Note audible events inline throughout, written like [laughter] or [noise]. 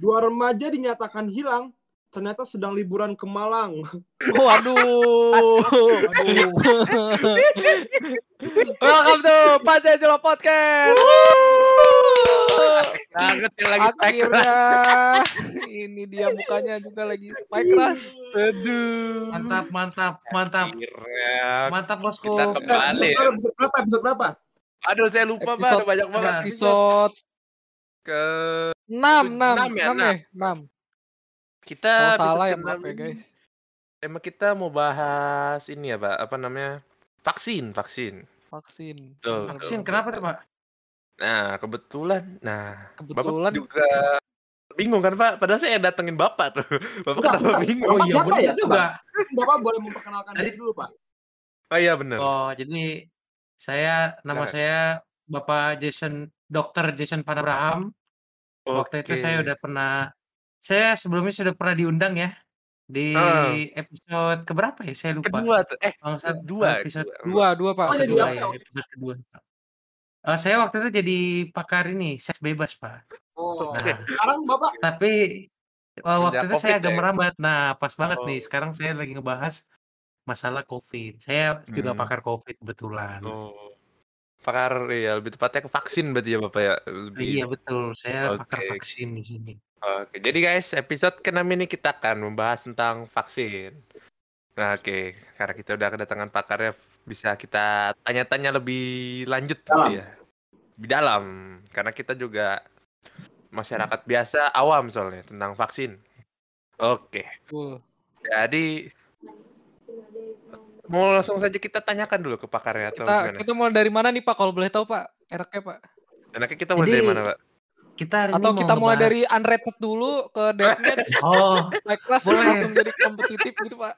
Dua remaja dinyatakan hilang, ternyata sedang liburan ke Malang. [laughs] Waduh. Aduh. Welcome to Pancasila Podcast. Banget yang lagi Akhirnya ini dia mukanya juga lagi spike rush. Aduh. Mantap, mantap, mantap. Akhirnya Mantap, bosku. kita kembali. Episode episode berapa? Episode berapa? Aduh, saya lupa, Pak. Ada banyak banget. Episode ke 6 6 Enam 6 ya, ya, enam. 6. kita Kalau salah ya maaf ya, guys. Tema kita mau bahas ini ya, Pak. Apa namanya? Vaksin, vaksin. Vaksin. Tuh, Benar, Vaksin benar. kenapa tuh, Pak? Nah, kebetulan, nah, Kebetulan Bapak juga bingung kan, Pak? Padahal saya datengin Bapak tuh. [laughs] Bapak Enggak, kenapa bingung? Bapak iya, siapa bener ya? juga. Bapak boleh memperkenalkan diri dulu, Pak. Oh iya, bener. Oh, jadi saya nama Silakan. saya Bapak Jason Dr. Jason Panabraham. Waktu itu Oke. saya udah pernah saya sebelumnya sudah pernah diundang ya di Ah. episode keberapa ya? Saya lupa. Kedua tuh. Eh, Kalau nggak salah, dua. episode dua. Dua, dua Pak. Oh, jadi kedua apa ya, ya? episode kedua. Eh, saya waktu itu jadi pakar ini seks bebas, Pak. Oh, Nah, sekarang Bapak tapi eh, waktu itu saya COVID agak ya? merambat. Nah, pas banget Oh. nih. Sekarang saya lagi ngebahas masalah COVID. Saya juga Hmm. pakar COVID kebetulan. Oh. Pakar ya lebih tepatnya ke vaksin berarti ya Bapak ya. Lebih. Iya betul, saya pakar Oke. vaksin di sini. Oke, jadi guys, episode ke-6 ini kita akan membahas tentang vaksin. Nah, oke, karena kita udah kedatangan pakarnya, bisa kita tanya-tanya lebih lanjut gitu Dalam. ya. Lebih dalam, karena kita juga masyarakat biasa awam soalnya tentang vaksin. Oke, Betul. jadi mau langsung saja kita tanyakan dulu ke pakarnya atau Kita gimana? kita mulai dari mana nih Pak kalau boleh tahu Pak? Enaknya Pak. Enaknya kita mulai Jadi, dari mana, Pak? Kita hari Atau ini mau kita mulai ngebahas- dari unrated dulu ke deathmatch, [laughs] Oh, naik kelas Boleh. langsung jadi kompetitif gitu Pak.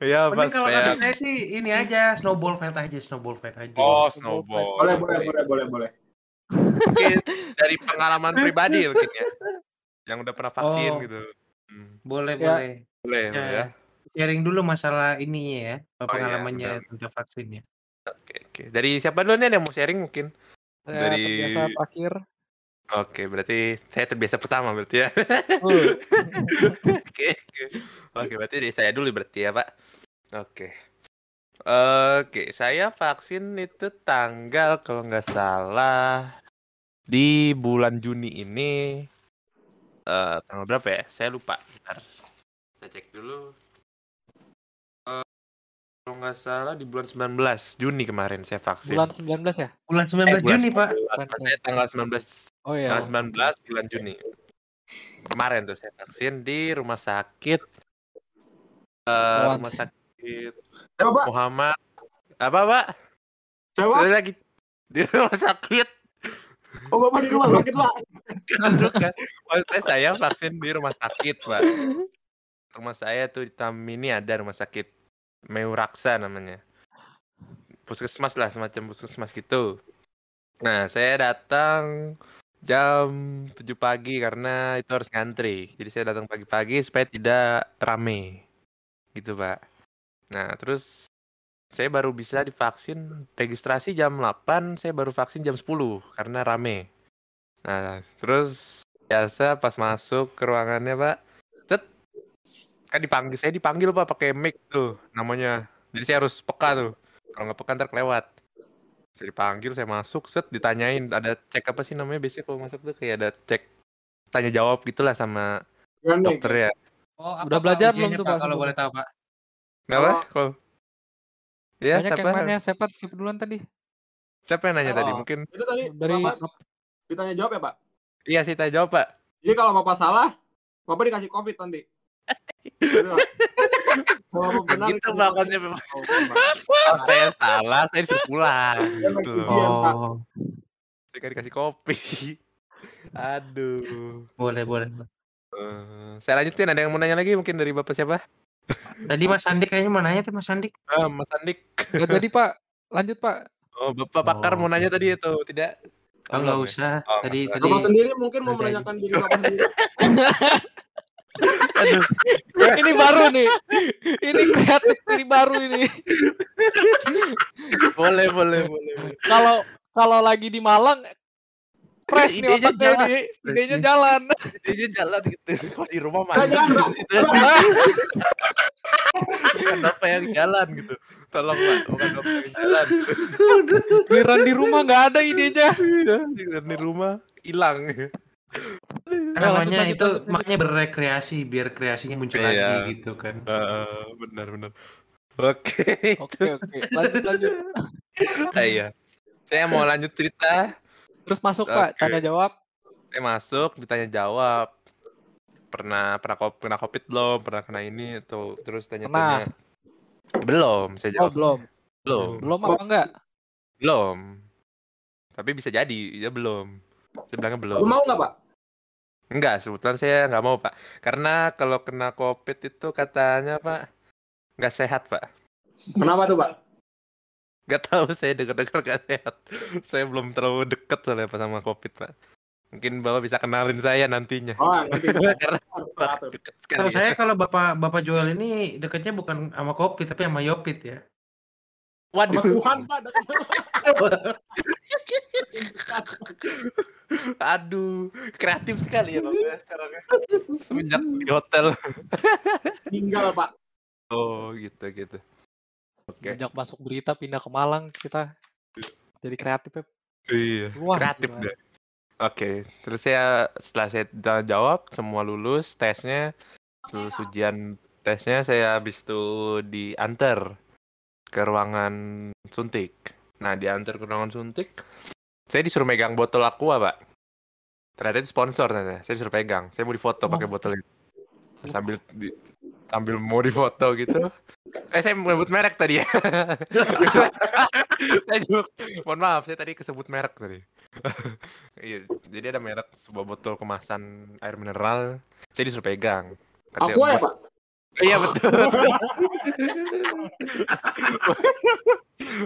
Ya, Pak, mending kalau kata saya sih ini aja snowball fight aja, snowball fight aja. Oh, Snowball snowball. boleh, boleh, boleh, boleh, boleh. mungkin dari pengalaman pribadi mungkin ya yang udah pernah vaksin Oh. gitu Hmm, Boleh, Ya. boleh. boleh Ya, ya Sharing dulu masalah ini ya, iya, pengalamannya benar. tentang vaksinnya. oke oke. Dari siapa dulu nih yang mau sharing mungkin? Saya Dari- terbiasa terakhir. oke berarti saya terbiasa pertama berarti ya. Uh, [laughs] oke oke. Oke berarti dari saya dulu berarti ya pak. Oke. Oke saya vaksin itu tanggal kalau nggak salah di bulan Juni ini. Eh tanggal berapa ya? Saya lupa. Bentar. saya cek dulu nggak salah di bulan 19 Juni kemarin saya vaksin bulan 19 ya? Bulan 19 Eh, bulan Juni, Pak. 19. Pas saya tanggal 19 Oh iya. tanggal 19 bulan Juni kemarin tuh saya vaksin di rumah sakit eh Once. rumah sakit Pak? Muhammad apa pak Siapa? saya lagi di rumah sakit Oh, Bapak di rumah sakit, Pak. kan bukan maksudnya saya vaksin di rumah sakit pak rumah saya tuh di Tamini ada rumah sakit Meuraksa namanya. Puskesmas lah semacam puskesmas gitu. Nah saya datang jam 7 pagi karena itu harus ngantri. Jadi saya datang pagi-pagi supaya tidak rame. Gitu pak. Nah terus saya baru bisa divaksin registrasi jam 8 saya baru vaksin jam 10 karena rame. Nah, terus biasa pas masuk ke ruangannya, Pak. Kan dipanggil, saya dipanggil, Pak, pakai mic tuh namanya. Jadi saya harus peka tuh. Kalau nggak peka ntar kelewat. Saya dipanggil, saya masuk, set ditanyain ada cek apa sih namanya biasanya kalau masuk tuh kayak ada cek tanya jawab gitulah sama nih? dokter ya. Oh, apa, Udah belajar belum tuh, Pak, kalau boleh tahu, Pak? Kenapa? Oh. Kalau Ya, Banyak siapa? yang nanya siapa siapa duluan tadi? Siapa yang nanya Oh. tadi? Mungkin Itu tadi Dari Bapak ditanya jawab ya, Pak? iya sih tanya jawab, Pak. Jadi kalau Bapak salah, Bapak dikasih COVID nanti. Gitu, gitu. Oh, Pak. Kalau saya [laughs] salah, saya disuruh pulang. Gitu. Iya, Pak. Oh, Ketika dikasih kopi. [laughs] Aduh. boleh, boleh. Eh, saya lanjutin ada yang mau nanya lagi mungkin dari Bapak siapa? Tadi Mas Andik kayaknya mau nanya tuh Mas Andik. Ah, Mas Andik. Gak tadi Pak. Lanjut Pak. Oh, Bapak pakar Oh, mau nanya oke. tadi itu, tidak? Oh, nggak belum ya? usah. Oh, tadi tadi Bapak sendiri mungkin mau menanyakan diri Bapak sendiri. [laughs] Aduh, [laughs] ini baru nih. Ini kreatif ini baru ini. boleh, boleh, boleh. Kalau kalau lagi di Malang fresh nih Idenya otaknya jalan. nih. Idenya jalan. Dia jalan gitu. Kalau di rumah Pak. bukan bapak yang jalan gitu. Tolong pak, bukan bapak yang jalan. Giliran di rumah nggak ada idenya. Iya, di rumah hilang. Namanya lanjut, itu lanjut, lanjut. makanya berrekreasi biar kreasinya muncul Iya. lagi gitu kan Heeh, benar benar. Oke. [laughs] Oke oke. Lanjut lanjut. [laughs] Ah, iya. Saya mau lanjut cerita. Terus masuk Pak, Oke. tanya jawab. Saya masuk, ditanya jawab. Pernah pernah pernah covid belum? Pernah kena ini atau terus tanya-tanya. Belum, saya Oh jawab. belum. belum. Belum apa enggak? Belum. Tapi bisa jadi, ya belum. Saya bilangnya belum. Lu mau nggak, Pak? Enggak, sebetulnya saya nggak mau, Pak. Karena kalau kena COVID itu katanya, Pak, nggak sehat, Pak. Kenapa tuh, Pak? Nggak tahu, saya dengar-dengar nggak sehat. saya belum terlalu deket soalnya Pak, sama COVID, Pak. Mungkin Bapak bisa kenalin saya nantinya. Oh, nanti. [laughs] Karena Pak, tuh. deket Tahu sekali. saya ya. kalau bapak bapak jual ini dekatnya bukan sama kopi tapi sama Yopit ya. Waduh, Tuhan, Pak. [laughs] aduh, kreatif sekali ya Bapak ya sekarang ya. Semenjak di hotel. Tinggal, Pak. Oh, gitu gitu. Oke. Sejak masuk berita pindah ke Malang kita jadi kreatifnya Iya, luas. kreatif deh. Oke, terus saya setelah saya jawab semua lulus tesnya, lulus ujian tesnya saya habis itu diantar ke ruangan suntik. Nah, diantar ke ruangan suntik, saya disuruh megang botol aqua, Pak. Ternyata itu sponsor ternyata. Saya disuruh pegang. Saya mau difoto pakai botol itu. Sambil di, sambil mau difoto gitu. Eh, saya menyebut merek tadi ya. [laughs] saya juga, mohon maaf, saya tadi kesebut merek tadi. [laughs] iya, jadi ada merek sebuah botol kemasan air mineral. Saya disuruh pegang. Aku ya, Pak. Iya betul. [laughs]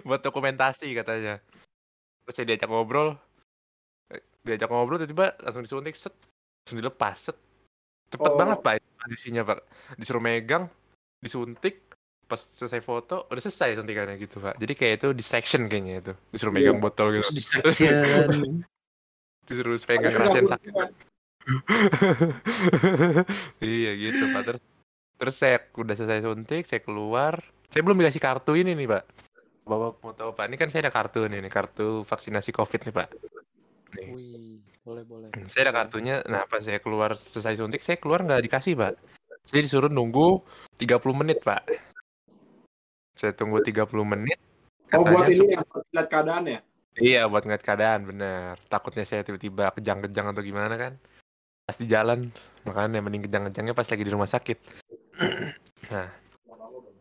Buat dokumentasi katanya. Terus saya diajak ngobrol. Eh, Diajak ngobrol tiba-tiba langsung disuntik set. Langsung dilepas set. Cepet Oh. banget pak transisinya pak. Disuruh megang, disuntik, pas selesai foto udah selesai suntikannya gitu pak. Jadi kayak itu distraction kayaknya itu. Disuruh Iya. megang botol gitu. Distraction. [laughs] Disuruh pegang ngerasain nggak sakit. [laughs] iya gitu pak terus terus saya udah selesai suntik saya keluar saya belum dikasih kartu ini nih pak bapak mau tahu pak ini kan saya ada kartu nih, nih kartu vaksinasi covid nih pak nih Wih, boleh boleh. saya ada kartunya nah pas saya keluar selesai suntik saya keluar nggak dikasih pak saya disuruh nunggu 30 menit pak saya tunggu 30 menit Oh, buat katanya ini yang lihat keadaan ya? Iya buat ngeliat keadaan bener. Takutnya saya tiba-tiba kejang-kejang atau gimana kan. Pas di jalan makanya mending kejang-kejangnya pas lagi di rumah sakit. Nah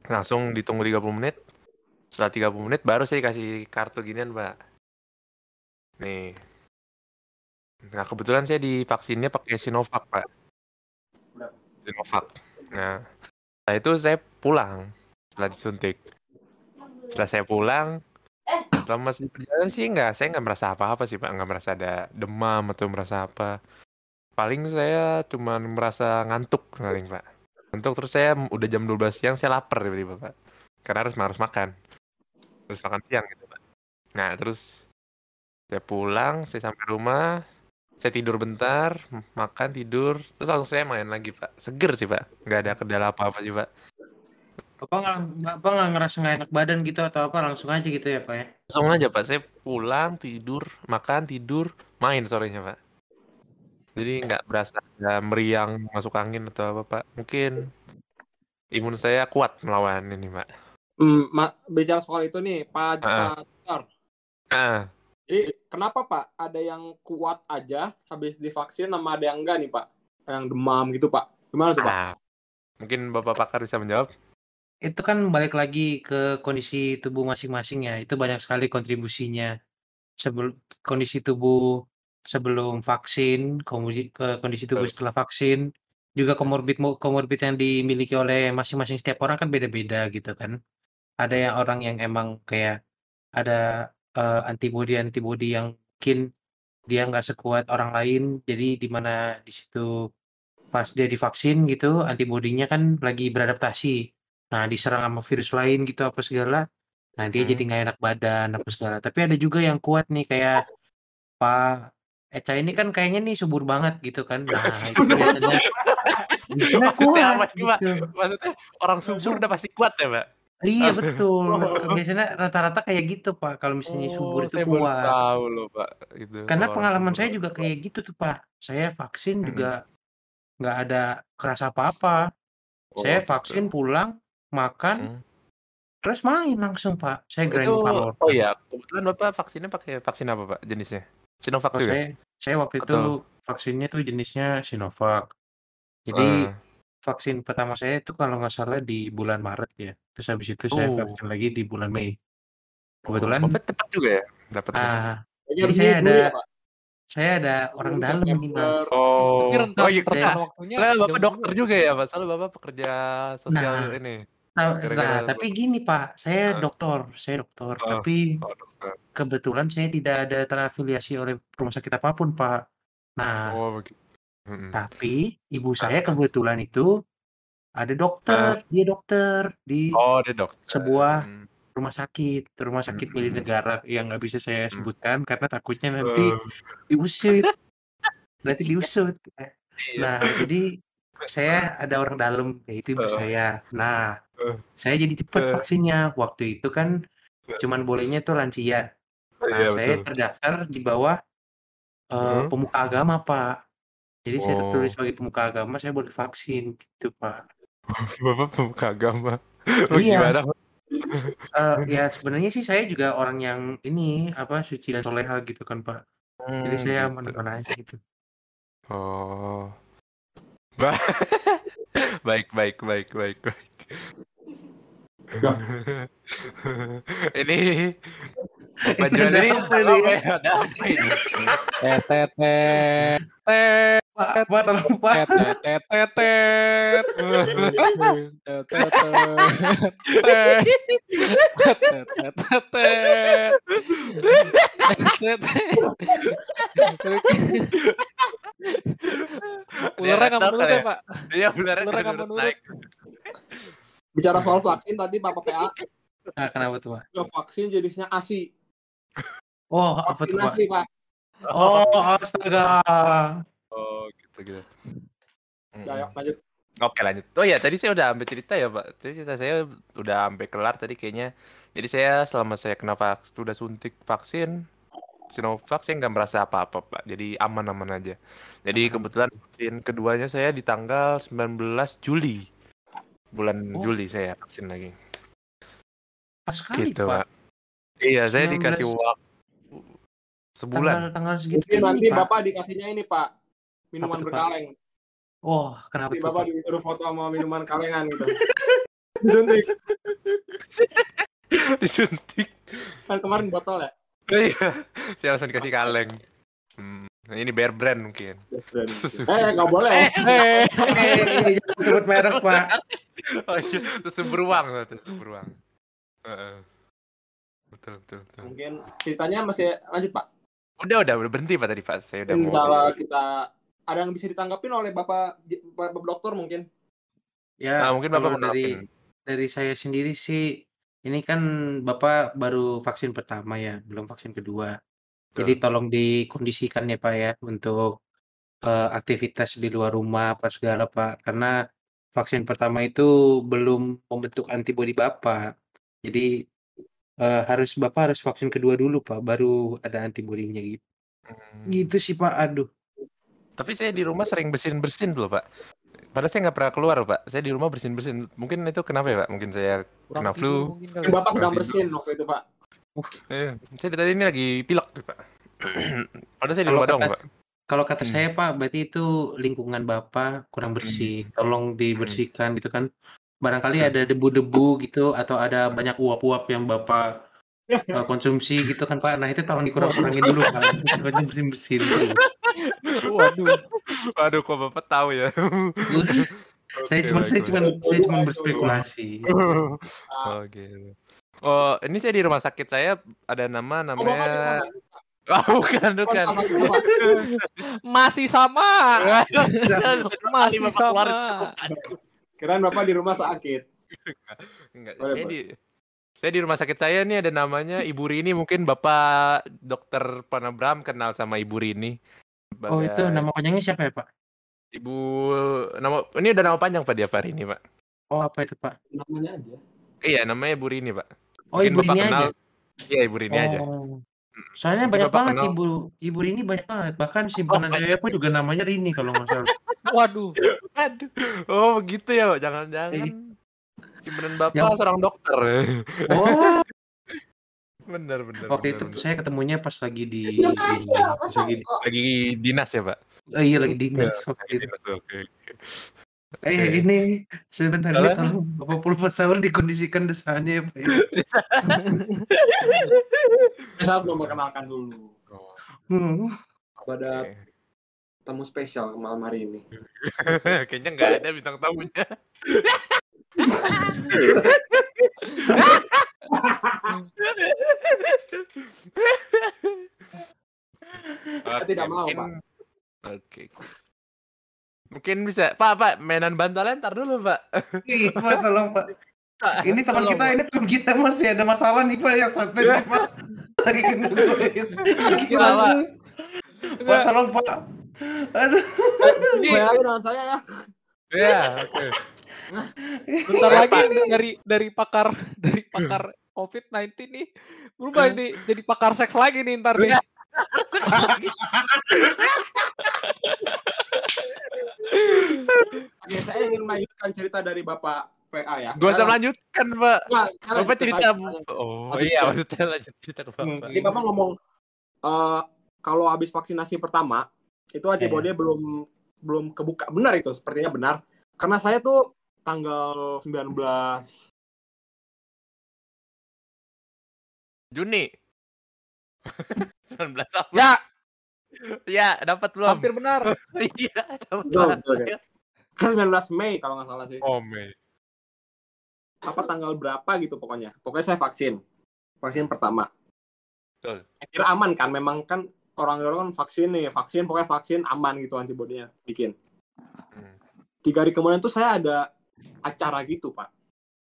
langsung ditunggu 30 menit. Setelah 30 menit baru saya kasih kartu ginian pak. Nih. Nah kebetulan saya divaksinnya pakai Sinovac pak. Sinovac. Nah setelah itu saya pulang setelah disuntik. Setelah saya pulang, selama di perjalanan sih enggak, saya nggak merasa apa-apa sih pak, nggak merasa ada demam atau merasa apa. Paling saya cuma merasa ngantuk paling pak. Ngantuk terus saya udah jam 12 siang saya lapar tiba-tiba pak. Karena harus harus makan. Terus makan siang gitu pak. Nah terus saya pulang, saya sampai rumah, saya tidur bentar, makan tidur, terus langsung saya main lagi pak. Seger sih pak, nggak ada kendala apa-apa sih pak. Bapak nggak bapak nggak ngerasa nggak enak badan gitu atau apa langsung aja gitu ya pak ya? Langsung aja pak, saya pulang, tidur, makan, tidur, main sorenya pak. Jadi nggak berasa ada meriang masuk angin atau apa pak. Mungkin imun saya kuat melawan ini pak. Hmm, ma- bicara soal itu nih, Pak. Pak Dokter. Ah, Jadi kenapa Pak ada yang kuat aja habis divaksin sama ada yang enggak nih Pak? Yang demam gitu Pak. Gimana tuh Pak? ah. Mungkin bapak pakar bisa menjawab. Itu kan balik lagi ke kondisi tubuh masing-masing ya. Itu banyak sekali kontribusinya. Sebelum kondisi tubuh sebelum vaksin, kondisi, tubuh Betul. setelah vaksin, juga komorbid komorbid yang dimiliki oleh masing-masing setiap orang kan beda-beda gitu kan. Ada yang orang yang emang kayak ada eh, antibody-antibody yang mungkin dia nggak sekuat orang lain, jadi di mana di situ pas dia divaksin gitu, antibodinya kan lagi beradaptasi. Nah, diserang sama virus lain gitu apa segala. Nah, dia Mhm. jadi nggak enak badan apa segala. Tapi ada juga yang kuat nih kayak Pak Eca ini kan kayaknya nih subur banget gitu kan. [laughs] Nah, itu biasanya biasanya Maksudnya kuat apa gitu. Maksudnya orang subur udah pasti kuat ya, Pak? Iya betul. [laughs] Biasanya rata-rata kayak gitu, Pak. Kalau misalnya subur Oh, itu saya kuat. tahu loh, Pak. Gitu. Karena pengalaman subur saya juga kuat. kayak gitu tuh, Pak. Saya vaksin Mhm. juga nggak ada kerasa apa-apa. Saya Oh, gitu. vaksin pulang, makan, Hmm. terus main langsung, Pak. Saya Itu grinding oh iya, kebetulan Bapak vaksinnya pakai vaksin apa, Pak, jenisnya? Sinovac Kalau juga? saya saya waktu itu Atau vaksinnya tuh jenisnya Sinovac. Jadi Eee. vaksin pertama saya itu kalau nggak salah di bulan Maret ya. Terus habis itu saya Oh. vaksin lagi di bulan Mei. Oh, Kebetulan Bapak cepat juga ya dapatnya? ah, Jadi saya dulu ada ya, Pak? saya ada orang Juli, dalam nih, Mas. Oh. Oh iya, saya waktunya soalnya Bapak dokter juga. ya, Pak? Soalnya Bapak pekerja sosial Nah, ini. Tahu Gara-gara nah, tapi gini, Pak, saya Heeh. dokter, saya dokter, Oh, tapi oh dokter. kebetulan saya tidak ada terafiliasi oleh rumah sakit apa pun, Pak. Nah, Oh begitu. Mhm. tapi ibu Heeh. saya kebetulan itu ada Heeh. dokter, dia dokter di Oh, dia dokter. sebuah Mhm. rumah sakit, rumah sakit milik Mhm. negara yang nggak bisa saya Mhm. sebutkan karena takutnya nanti Oh. diusut, nanti diusut. Iya. Nah, jadi saya ada orang dalam yaitu ibu Heeh. saya. Nah. Saya jadi cepet vaksinnya. Waktu itu kan Heeh. cuman bolehnya tuh lansia. Nah, Iya saya betul. terdaftar di bawah eh, Mhm. pemuka agama, Pak. Jadi saya tertulis Oh. sebagai pemuka agama, saya boleh vaksin gitu, Pak. [laughs] Bapak pemuka agama. [laughs] Oh, Iya. gimana? Eh, ya sebenarnya sih saya juga orang yang ini apa suci dan soleha gitu kan, Pak. Jadi Hmm, saya gitu. aman-aman aja gitu. Oh. Ba [laughs] baik baik baik baik baik. [laughs] ini [laughs] Bapak Juan ini apa ini? Ada apa ini? Tetet tetet Pak, Pak, tolong Ularnya nggak menurut ya Pak? Iya, ularnya nggak menurut. Bicara soal vaksin tadi Bapak PA Nah, kenapa tuh, Pak? ke vaksin jenisnya ASI. Oh, apa tuh, Pak? Pak. Oh, astaga. Oh gitu gitu. Ya, yuk, lanjut. Oke lanjut. Oh ya tadi saya udah sampai cerita ya pak. Tadi cerita saya udah sampai kelar tadi kayaknya. Jadi saya selama saya kena vaksin, udah suntik vaksin Sinovac saya nggak merasa apa-apa pak. Jadi aman-aman aja. Jadi kebetulan vaksin keduanya saya di tanggal 19 Juli. Bulan Oh. Juli saya vaksin lagi. Pas sekali, Gitu Pak. pak. Iya saya 19 dikasih waktu sebulan. Tanggal tanggal segitu Mungkin ini, nanti Pak. Bapak dikasihnya ini, Pak. Minuman Pak? berkaleng. Oh, kenapa Nanti tuh, Bapak Pak? disuruh foto sama minuman kalengan gitu. [laughs] Disuntik. [laughs] Disuntik. Kan kemarin botol ya? Iya. saya langsung dikasih kaleng. Hmm, ini bear brand mungkin. Susu. [laughs] Eh, nggak boleh. Eh, Eh, jangan sebut merek, Pak. Oh iya, susu beruang, susu beruang. Heeh. Betul, betul, betul. Mungkin ceritanya masih lanjut, Pak. Udah, udah, udah berhenti Pak tadi Pak. Saya udah mau. Kalau kita ada yang bisa ditanggapin oleh Bapak Bapak dokter mungkin. Ya, Nah, mungkin Bapak dari menangkapin. dari saya sendiri sih ini kan Bapak baru vaksin pertama ya, belum vaksin kedua. Jadi Betul. tolong dikondisikan ya Pak ya untuk eh, aktivitas di luar rumah apa segala Pak. Karena vaksin pertama itu belum membentuk antibodi Bapak. Jadi eh, harus Bapak harus vaksin kedua dulu Pak, baru ada antibodinya gitu. Hmm. Gitu sih Pak. Aduh. Tapi saya di rumah sering bersin-bersin dulu Pak. Padahal saya nggak pernah keluar Pak. Saya di rumah bersin-bersin. Mungkin itu kenapa ya Pak? Mungkin saya kurang kena tidur flu. mungkin kali. Bapak sedang Tidur. bersin waktu itu, Pak. Eh, saya dari tadi ini lagi pilek Pak. [clears throat] Padahal saya di kata Pak. kalau kata Hmm. saya Pak, berarti itu lingkungan Bapak kurang bersih. Tolong dibersihkan gitu kan. Barangkali Hmm. ada debu-debu gitu atau ada banyak uap-uap yang Bapak eh, konsumsi gitu kan Pak. Nah, itu tolong dikurang-kurangin dulu Pak. Pokoknya bersin-bersin dulu. Waduh. Waduh, kok Bapak tahu ya? [laughs] saya Oke, cuma saya cuma saya cuma berspekulasi. [laughs] Oh gitu. Oh, ini saya di rumah sakit saya ada nama Oh, Bapak namanya. Oh, bukan, Kan bukan. Masih sama. [laughs] Masih Bapak sama. Kirain Bapak di rumah sakit. Enggak, Boleh, saya di saya di rumah sakit saya nih ada namanya Ibu Rini mungkin Bapak Dokter Panabram kenal sama Ibu Rini. Oh itu nama panjangnya siapa ya Pak? Ibu nama ini udah nama panjang Pak dia Pak Rini, Pak. Oh apa itu Pak? Namanya aja. Iya, namanya Bu Rini, Pak. Oh Mungkin Ibu Bapak Rini kenal. aja. Iya, Ibu Rini aja. Oh. Soalnya Mungkin banyak Bapak banget kenal. ibu ibu Rini banyak banget. Bahkan simpanan banyak. saya pun juga namanya Rini kalau nggak salah. [laughs] Waduh. Aduh. Oh, begitu ya, Pak. Jangan-jangan simpenan Bapak Yang- seorang dokter. Oh [laughs] bener, bener. waktu bener, itu bener. saya ketemunya pas lagi di ini, ya, lagi di, Oko. lagi dinas ya, Pak? oh, iya lagi dinas Iya, waktu Lagi dinas, Oke. oke. Eh Oke. ini sebentar Kalau- ya tolong Bapak dikondisikan desanya ya Pak. ya. [laughs] Saya harus memperkenalkan dulu Oh, Hmm. pada oke. tamu spesial malam hari ini. [laughs] Kayaknya nggak ada bintang tamunya. Saya tidak mau, mungkin- Pak. Oke. Mungkin bisa, Pak, Pak, mainan bantalan ntar dulu, Pak. Ih, Pak tolong Pak. [laughs] Ini teman kita, Pak. ini teman kita masih ada masalah nih Pak yang satu nih Pak. Lagi kena. Gila, Pak. Pak tolong Pak. Aduh. Bayangin dengan saya ya. Iya, oke. Bentar lagi dari dari pakar dari pakar COVID-19 nih berubah nih jadi pakar seks lagi nih ntar nih. Oke, saya ingin melanjutkan cerita dari Bapak PA ya. Gua usah melanjutkan, Pak. Saya Bapak cerita, saya. Oh, Lanjut iya, ke- maksudnya lanjut cerita ke Bapak. Jadi Bapak ngomong eh kalau habis vaksinasi pertama itu antibody belum belum kebuka. Benar itu, sepertinya benar. Karena saya tuh tanggal 19 Juni. [laughs] 19 apa? Ya, Ya, dapat belum? hampir benar. [laughs] Iya, dapat. Kan 19 Mei kalau nggak salah sih. Oh, Mei. Apa tanggal berapa gitu pokoknya. Pokoknya saya vaksin. Vaksin pertama. Betul. Saya kira aman kan, memang kan orang-orang kan vaksin nih, vaksin pokoknya vaksin aman gitu antibodinya bikin. Hmm. Tiga hari kemudian tuh saya ada acara gitu pak.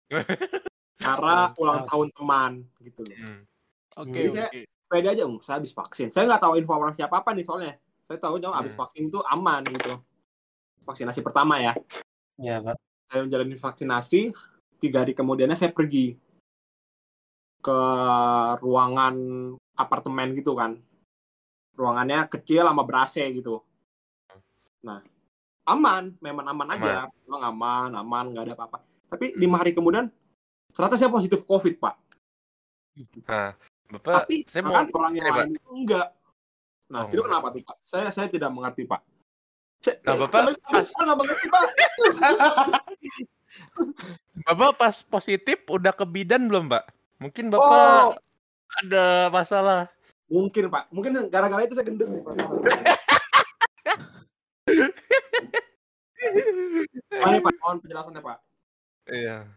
[laughs] Acara ulang tahun teman gitu loh. Hmm. Oke, Jadi saya- oke. pede aja, um, saya habis vaksin. Saya nggak tahu informasi apa apa nih soalnya. Saya tahu cuma habis Hmm. vaksin itu aman gitu. Vaksinasi pertama ya. Ya Pak. Saya menjalani vaksinasi. Tiga hari kemudiannya saya pergi ke ruangan apartemen gitu kan. Ruangannya kecil sama ber AC gitu. Nah, aman, memang aman aja. Memang aman, aman, nggak ada apa-apa. Tapi lima hari kemudian ternyata saya positif COVID, Pak. Nah, Bapak, Tapi saya mau kan orang yang lain itu enggak. Nah, Oh, itu enggak. kenapa tuh, Pak? Saya saya tidak mengerti, Pak. Saya, Nah, Bapak saya, pas- saya nggak mengerti, Pak. [laughs] Bapak pas positif udah ke bidan belum, Pak? Mungkin Bapak Oh, ada masalah. mungkin, Pak. Mungkin gara-gara itu saya gendut nih, Pak. [laughs] Pak? Mohon penjelasannya, Pak. Iya.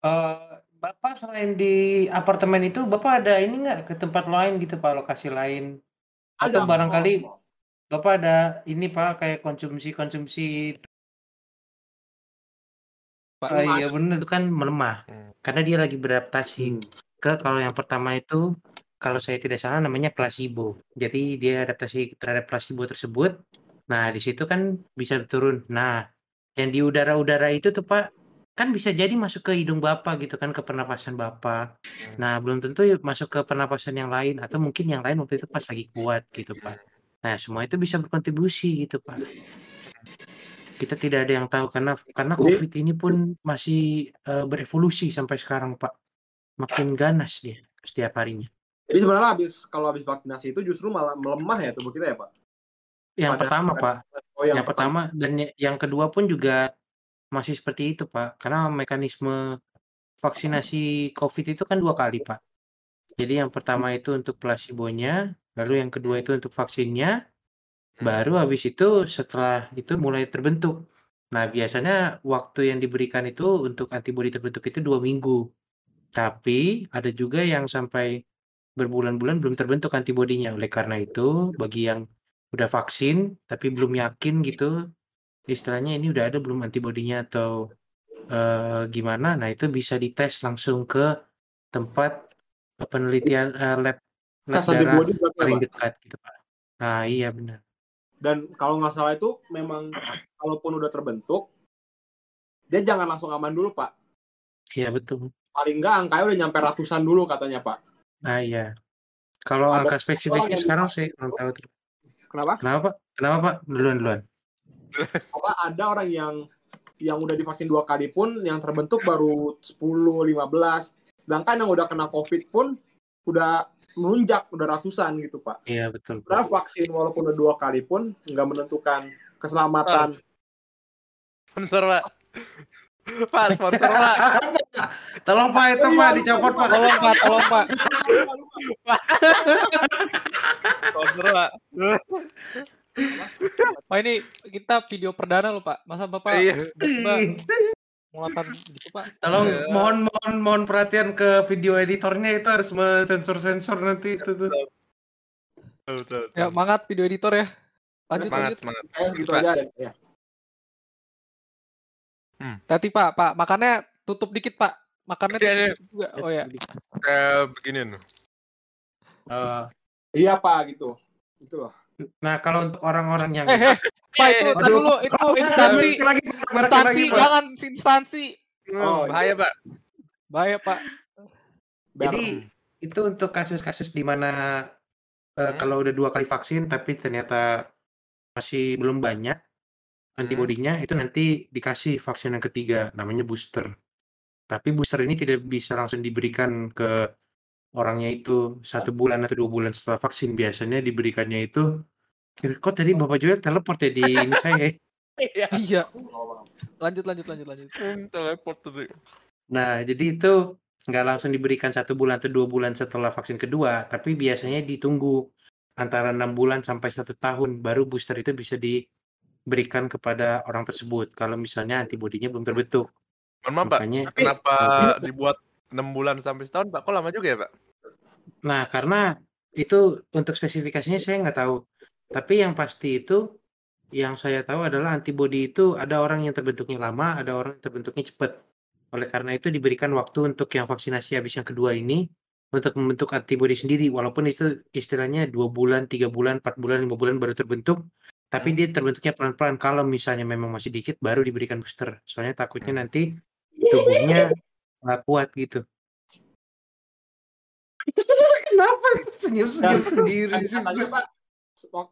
Eh, Bapak selain di apartemen itu Bapak ada ini nggak ke tempat lain gitu Pak, lokasi lain? Atau barangkali Oh, Bapak ada ini Pak kayak konsumsi-konsumsi Pak, Ah, iya bener itu kan melemah Hmm. karena dia lagi beradaptasi Hmm. ke kalau yang pertama itu kalau saya tidak salah namanya placebo. Jadi dia adaptasi terhadap placebo tersebut. Nah, di situ kan bisa turun. Nah, yang di udara-udara itu tuh Pak kan bisa jadi masuk ke hidung Bapak gitu kan ke pernapasan Bapak. Nah, belum tentu masuk ke pernapasan yang lain atau mungkin yang lain waktu itu pas lagi kuat gitu Pak. Nah, semua itu bisa berkontribusi gitu Pak. Kita tidak ada yang tahu karena karena COVID ini pun masih eh, berevolusi sampai sekarang Pak. Makin ganas dia setiap harinya. Jadi sebenarnya habis kalau habis vaksinasi itu justru malah melemah ya tubuh kita ya, Pak? Yang Pada- pertama Pak, Oh, yang, pertama dan y- yang kedua pun juga masih seperti itu Pak. Karena mekanisme vaksinasi COVID itu kan dua kali Pak. Jadi yang pertama itu untuk placebonya, lalu yang kedua itu untuk vaksinnya, baru habis itu setelah itu mulai terbentuk. Nah biasanya waktu yang diberikan itu untuk antibodi terbentuk itu dua minggu. Tapi ada juga yang sampai berbulan-bulan belum terbentuk antibodinya. Oleh karena itu bagi yang udah vaksin tapi belum yakin gitu, istilahnya ini udah ada belum antibodinya atau eh, gimana? Nah itu bisa dites langsung ke tempat penelitian eh, lab darah paling Pak? dekat gitu Pak. Nah iya benar. Dan kalau nggak salah itu memang kalaupun udah terbentuk, dia jangan langsung aman dulu pak. Iya betul. Paling nggak angkanya udah nyampe ratusan dulu katanya pak. Nah iya. Kalau angka spesifiknya sekarang divaksin sih tahu. Kenapa? Kenapa Pak? Kenapa Pak? Duluan duluan. Apa ada orang yang yang udah divaksin dua kali pun yang terbentuk baru 10, 15. Sedangkan yang udah kena COVID pun udah melunjak, udah ratusan gitu pak. Iya betul. Karena vaksin walaupun udah dua kali pun nggak menentukan keselamatan. Sponsor, Pak. Pak, sponsor, Pak. Tolong Pak itu Oh, iya, Pak lupa, dicopot. Pak. Tolong Pak, tolong Pak. Sponsor, Pak. Pak ini kita video perdana loh Pak. Masa Bapak Iya. mengatakan gitu Pak? Tolong Iya. mohon mohon mohon perhatian ke video editornya itu harus sensor-sensor nanti itu tuh. Betul, betul. Ya, semangat video editor ya. Lanjut, Semangat, lanjut. semangat. Segitu Pak. aja. Ya. Tadi Pak, Pak, makannya tutup dikit Pak. Makannya Iya, tutup dikit juga. Oh ya. Kayak begini nih. Eh, Iya pak gitu. Itu loh. Nah kalau untuk orang-orang yang Eh, eh, Pak itu Eh, aduh. dulu itu instansi, lagi, instansi lagi, jangan instansi. Oh, bahaya, Pak. Bahaya Pak. Jadi itu untuk kasus-kasus di mana Hmm. kalau udah dua kali vaksin tapi ternyata masih belum banyak antibodinya itu nanti dikasih vaksin yang ketiga namanya booster. Tapi booster ini tidak bisa langsung diberikan ke orangnya itu satu bulan atau dua bulan setelah vaksin. Biasanya diberikannya itu kok tadi Bapak Joel teleport ya di ini saya. [laughs] Iya. Iya. [laughs] Lanjut, lanjut, lanjut, lanjut. Teleport tuh. Nah, jadi itu nggak langsung diberikan satu bulan atau dua bulan setelah vaksin kedua, tapi biasanya ditunggu antara enam bulan sampai satu tahun baru booster itu bisa diberikan kepada orang tersebut. Kalau misalnya antibodinya belum terbentuk, Mohon maaf, Pak. makanya. Kenapa dibuat 6 bulan sampai setahun, Pak? Kok lama juga ya, Pak? Nah, karena itu untuk spesifikasinya saya nggak tahu. Tapi yang pasti itu yang saya tahu adalah antibodi itu ada orang yang terbentuknya lama, ada orang yang terbentuknya cepat. Oleh karena itu diberikan waktu untuk yang vaksinasi habis yang kedua ini untuk membentuk antibodi sendiri, walaupun itu istilahnya dua bulan, tiga bulan, empat bulan, lima bulan baru terbentuk. Tapi dia terbentuknya pelan-pelan. Kalau misalnya memang masih dikit, baru diberikan booster. Soalnya takutnya nanti tubuhnya nggak kuat gitu. [laughs] Kenapa senyum-senyum sendiri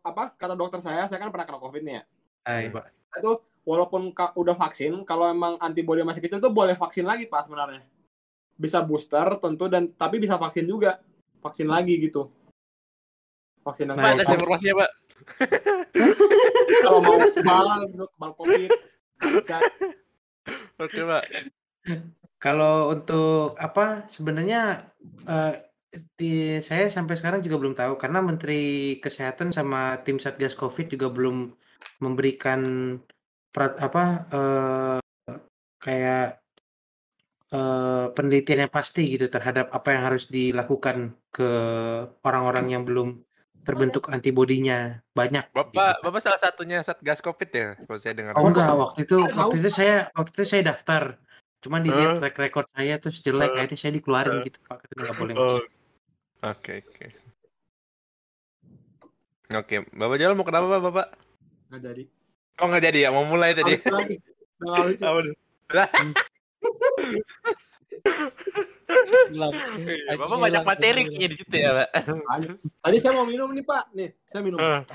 Apa kata dokter saya, saya kan pernah kena covid nih ya. Hai, Pak. Itu walaupun ka- udah vaksin, kalau emang antibody masih kecil tuh boleh vaksin lagi pak sebenarnya. Bisa booster tentu dan tapi bisa vaksin juga, vaksin lagi gitu. Vaksin yang Nah, ada kalau- informasinya, Pak. [laughs] kalau mau kebal, gitu, kebal covid. Ya, Oke, Pak. Kalau untuk apa sebenarnya eh, di, saya sampai sekarang juga belum tahu karena Menteri Kesehatan sama tim Satgas Covid juga belum memberikan perat- apa eh, kayak eh, penelitian yang pasti gitu terhadap apa yang harus dilakukan ke orang-orang yang belum terbentuk antibodinya banyak. Bapak, gitu. Bapak salah satunya Satgas Covid ya, kalau saya dengar. Oh enggak, waktu itu waktu itu saya waktu itu saya daftar. Cuman dilihat Eh. track record saya terus jelek, Eh. akhirnya saya dikeluarin Eh. gitu Pak, katanya nggak boleh masuk. Oke, oke. Oke, Bapak Joel mau kenapa, Pak, Bapak? nggak jadi. Oh, nggak jadi ya, mau mulai tadi. Hilang. Iya, Bapak banyak materi kayaknya di situ ya, Pak. Tadi saya mau minum nih pak, nih saya minum. Ah.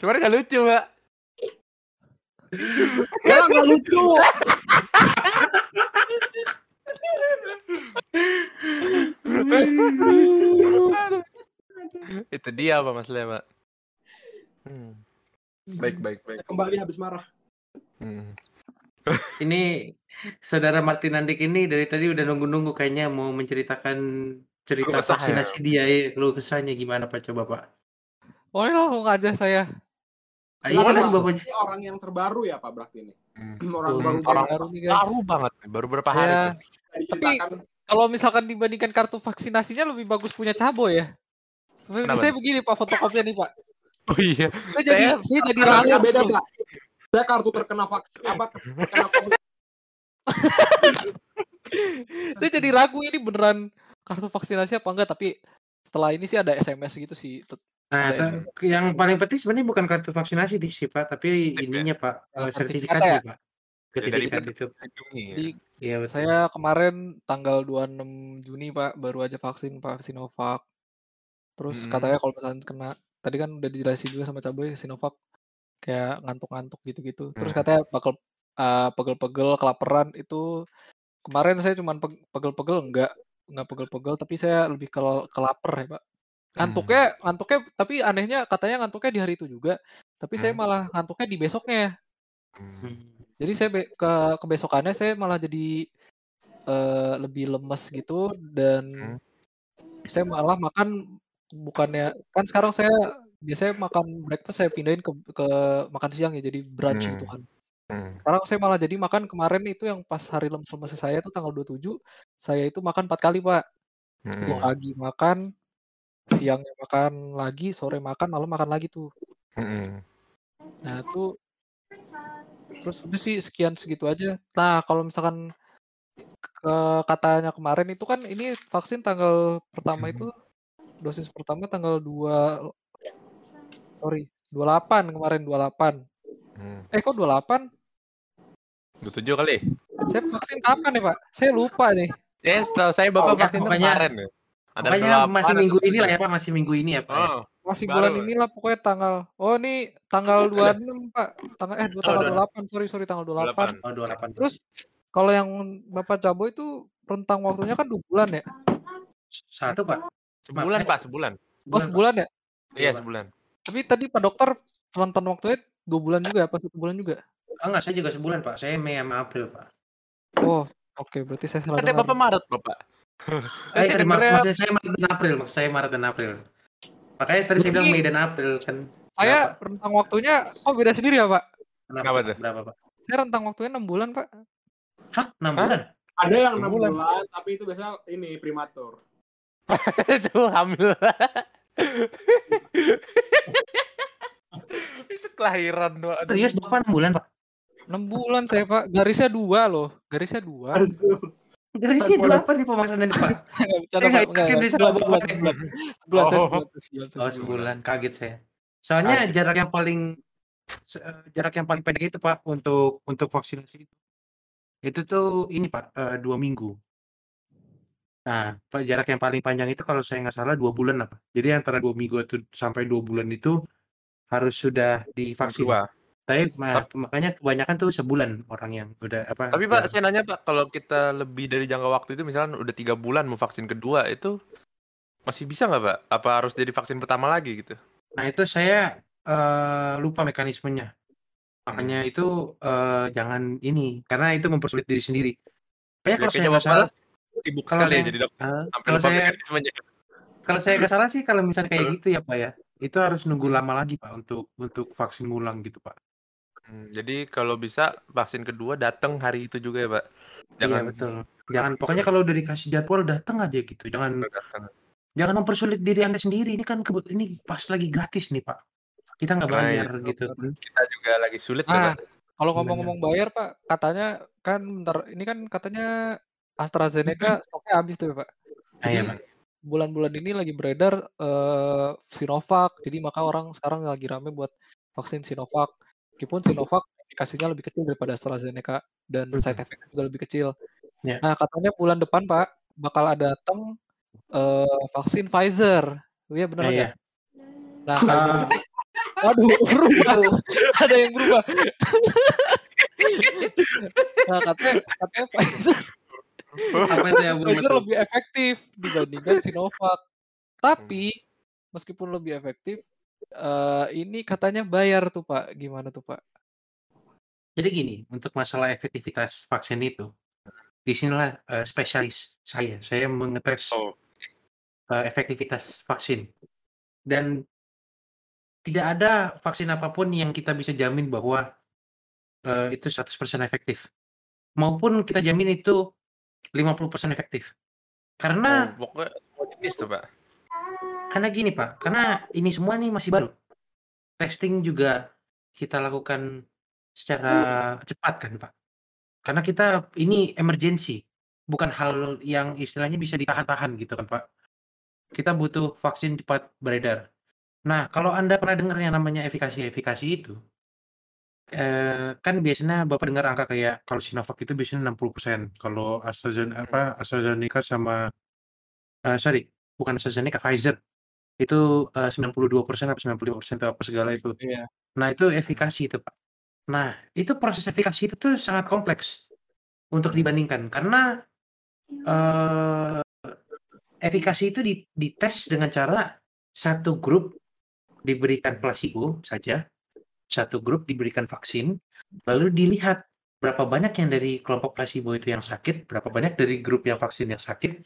Cuman nggak lucu, Pak. Ya nggak lucu. [laughs] Itu dia Pak masalahnya, Pak. Hmm. Baik, baik, baik. Kembali habis marah. Hmm. Ini saudara Martin Andik ini dari tadi udah nunggu-nunggu kayaknya mau menceritakan cerita kesah ya? vaksinasi dia ya. Lu kesahnya gimana Pak coba Pak? Oh, ini langsung aja saya. Ayo kan Pak? Bapak Ini orang yang terbaru ya pak berarti ini. Hmm. Orang Hmm, baru orang- Baru nih, guys. Baru banget, baru berapa hari. Ya. Tadi diceritakan kalau misalkan dibandingkan kartu vaksinasinya lebih bagus punya cabo ya. Kenapa? Saya begini Pak fotokopinya nih Pak. Oh iya. Saya jadi Saya- saya jadi beda pak. Saya kartu terkena vaksin apa terkena covid. [laughs] Saya jadi ragu ini beneran kartu vaksinasi apa enggak tapi setelah ini sih ada SMS gitu sih. Nah, Ada ta- yang paling penting sebenarnya bukan kartu vaksinasi di sih Pak, tapi ya? ininya Pak, Oh, eh, sertifikat ya? Pak. Ya, dari Sertifikat itu. ya. Iya betul. saya kemarin tanggal 26 Juni Pak baru aja vaksin Pak Sinovac. Terus Mm-mm. katanya kalau misalnya kena tadi kan udah dijelasin juga sama Caboy Sinovac kayak ngantuk-ngantuk gitu-gitu. Terus Hmm. katanya bakal uh, pegel-pegel, kelaparan itu kemarin saya cuman pe- pegel-pegel enggak enggak pegel-pegel tapi saya lebih ke kelaper ya Pak. Ngantuknya ngantuknya tapi anehnya katanya ngantuknya di hari itu juga. Tapi saya Hmm. malah ngantuknya di besoknya. Hmm. Hmm. Jadi saya be- ke kebesokannya saya malah jadi eh, lebih lemes gitu dan Hmm. saya malah makan bukannya kan sekarang saya biasanya makan breakfast saya pindahin ke ke makan siang ya jadi brunch gitu Hmm. kan. Hmm. Sekarang saya malah jadi makan kemarin itu yang pas hari lemes-lemes saya itu tanggal 27 saya itu makan empat kali Pak. Hmm. pagi makan, siangnya makan lagi, sore makan, malam makan lagi tuh. Hmm. Nah itu terus udah sih sekian segitu aja. Nah kalau misalkan ke katanya kemarin itu kan ini vaksin tanggal pertama itu dosis pertama tanggal 2 sorry 28 kemarin 28 Hmm. eh kok 28 27 kali. saya vaksin kapan ya pak saya lupa nih Ya, setahu saya Bapak Pokoknya- vaksin kemarin ya. Ada 28 masih minggu ini lah 27. ya Pak, masih minggu ini ya Pak. ya. Oh, masih Baru. bulan inilah pokoknya tanggal oh ini tanggal 26 pak tanggal eh Oh, tanggal 28. 28 sorry sorry tanggal 28 28. Oh, 28. terus kalau yang Bapak Cabo itu rentang waktunya kan dua bulan ya Satu Pak. Sebulan, Pak, sebulan. oh sebulan ya Iya, Pak. sebulan. tapi tadi Pak Dokter rentan waktunya dua bulan juga apa satu bulan juga Oh, enggak, saya juga sebulan Pak. Saya Mei sama April Pak. oh oke berarti saya salah dengar Bapak Maret, Bapak. Eh, saya sorry, ma- dengarnya- maksud saya Maret dan April, maksud saya Maret dan April. Makanya tadi saya bilang Mei dan April kan. saya rentang waktunya oh beda sendiri ya Pak Kenapa, Kenapa Pak? tuh? Berapa Pak? saya rentang waktunya enam bulan Pak Hah? 6 Hah? bulan? Ada yang enam Bulan. bulan, tapi itu biasanya ini primatur. [laughs] itu hamil. [laughs] itu kelahiran doa. Serius Bapak 6 bulan Pak? enam bulan saya Pak garisnya dua loh garisnya dua Garisnya dua apa nih pemaksaan ini Pak? [laughs] Saya nggak yakin salah sebulan sebulan sebulan Oh. sebulan sebulan saya Oh sebulan. sebulan, kaget saya. Soalnya Kaget. jarak yang paling eh, jarak yang paling pendek itu Pak untuk untuk vaksinasi itu. Itu tuh ini Pak eh, dua minggu. Nah, Pak, jarak yang paling panjang itu kalau saya nggak salah dua bulan apa. Jadi antara dua minggu itu sampai dua bulan itu harus sudah divaksin. Dua. Tapi ma- makanya kebanyakan tuh sebulan orang yang udah apa. Tapi Pak, yang- saya nanya Pak, kalau kita lebih dari jangka waktu itu, misalnya udah tiga bulan mau vaksin kedua, itu masih bisa nggak Pak? Apa harus jadi vaksin pertama lagi gitu? Nah itu saya eh, lupa mekanismenya. Makanya itu eh, jangan ini karena itu mempersulit diri sendiri. Kayaknya kalau saya nggak salah, sibuk kalau sekali ya saya- jadi dokter. Sampai kalau saya mekanismenya. kalau saya nggak salah sih kalau misalnya kayak gitu ya Pak ya, itu harus nunggu lama lagi Pak untuk untuk vaksin ulang gitu Pak. Hmm, jadi kalau bisa vaksin kedua datang hari itu juga ya Pak. Iya betul. Jangan pokoknya kalau udah dikasih jadwal datang aja gitu. Jangan datang. jangan mempersulit diri anda sendiri. Ini kan kebut ini pas lagi gratis nih Pak. Kita nggak Nah, bayar iya. gitu. Kita juga lagi sulit ya Ah, Pak. Kalau ngomong-ngomong bayar Pak, katanya kan bentar ini kan katanya AstraZeneca stoknya habis tuh ya Pak. Nah, iya, Pak. bulan-bulan ini lagi beredar eh, Sinovac, jadi maka orang sekarang lagi rame buat vaksin Sinovac. Meskipun Sinovac efikasinya lebih kecil daripada AstraZeneca dan side effect juga lebih kecil. Ya. Nah katanya bulan depan Pak bakal ada datang eh, vaksin Pfizer. Iya benar Nah, nggak? iya. Nah, Ah. Pfizer ini, [laughs] waduh berubah, ada yang berubah. [laughs] nah katanya katanya Pfizer [laughs] Apa itu yang Pfizer lebih efektif dibandingkan Sinovac. Tapi meskipun lebih efektif, eh, ini katanya bayar tuh Pak. Gimana tuh Pak? Jadi gini, untuk masalah efektivitas vaksin itu, di sinilah eh, spesialis saya. Saya mengetes Oh. eh, efektivitas vaksin. Dan tidak ada vaksin apa pun yang kita bisa jamin bahwa eh, itu 100% efektif. Maupun kita jamin itu 50% efektif. Karena Oh, pokoknya jenis tuh Pak. Karena gini Pak, karena ini semua nih masih baru. Testing juga kita lakukan secara cepat kan Pak. Karena kita ini emergency, bukan hal yang istilahnya bisa ditahan-tahan gitu kan Pak. Kita butuh vaksin cepat beredar. Nah, kalau Anda pernah dengar yang namanya efikasi-efikasi itu, eh, kan biasanya Bapak dengar angka kayak kalau Sinovac itu biasanya 60%, kalau AstraZeneca apa, AstraZeneca sama eee, sorry, bukan AstraZeneca, Pfizer itu, eee, 92% apa 95% atau apa segala itu. Iya. Nah, itu efikasi itu, Pak. Nah, itu proses efikasi itu tuh sangat kompleks untuk dibandingkan karena, eee, efikasi itu di dites dengan cara satu grup diberikan placebo saja, satu grup diberikan vaksin, lalu dilihat berapa banyak yang dari kelompok placebo itu yang sakit, berapa banyak dari grup yang vaksin yang sakit,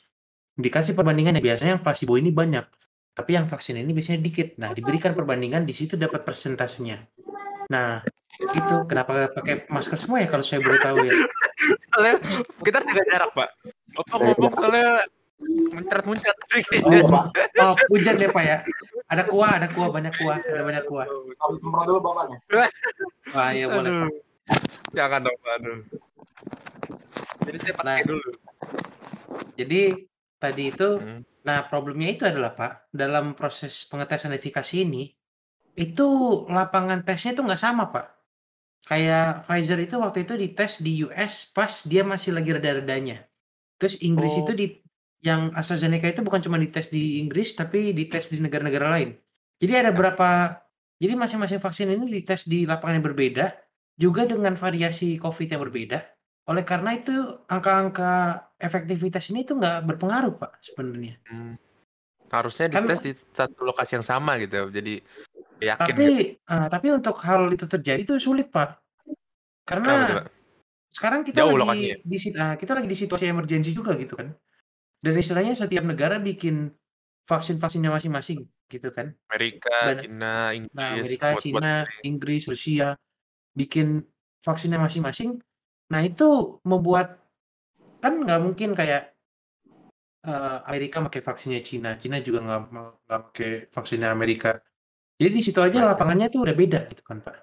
dikasih perbandingannya. Biasanya yang placebo ini banyak, tapi yang vaksin ini biasanya dikit. Nah, diberikan perbandingan di situ dapat persentasenya. Nah, itu kenapa pakai masker semua ya kalau saya boleh tahu ya? Soalnya kita jaga jarak, Pak. Bapak ngomong soalnya muncrat-muncrat tadi Oh. Oh, hujan ya, Pak ya? Ada kuah, ada kuah, banyak kuah, ada banyak kuah. Semprot dulu bapaknya. Wah, ya boleh. Pak. Jangan dong, Pak. Aduh. Jadi saya pakai Nah. dulu. Jadi tadi itu, Hmm. nah problemnya itu adalah Pak, dalam proses pengetesan efikasi ini, itu lapangan tesnya itu nggak sama Pak. Kayak Pfizer itu waktu itu dites di US pas dia masih lagi reda-redanya. Terus Inggris Oh. itu di yang AstraZeneca itu bukan cuma dites di Inggris tapi dites di negara-negara lain. Jadi ada berapa jadi masing-masing vaksin ini dites di lapangan yang berbeda, juga dengan variasi COVID yang berbeda. Oleh karena itu angka-angka efektivitas ini tuh nggak berpengaruh Pak sebenarnya. Hmm. Harusnya Kan- dites di satu lokasi yang sama gitu. Jadi yakin Tapi gitu. ah, tapi untuk hal itu terjadi itu sulit Pak. Kenapa Karena Pak? sekarang kita Jauh lagi lokasinya. di ah, kita lagi di situasi emergensi juga gitu kan. Dan istilahnya setiap negara bikin vaksin-vaksinnya masing-masing gitu kan. Amerika, Dan- Cina, Inggris, Nah, Amerika, buat-buat Cina, Inggris, Rusia bikin vaksinnya masing-masing. Nah, itu membuat kan nggak mungkin kayak eh, Amerika pakai vaksinnya Cina, Cina juga nggak mau- nggak pakai vaksinnya Amerika. Jadi di situ aja lapangannya tuh udah beda gitu kan, Pak.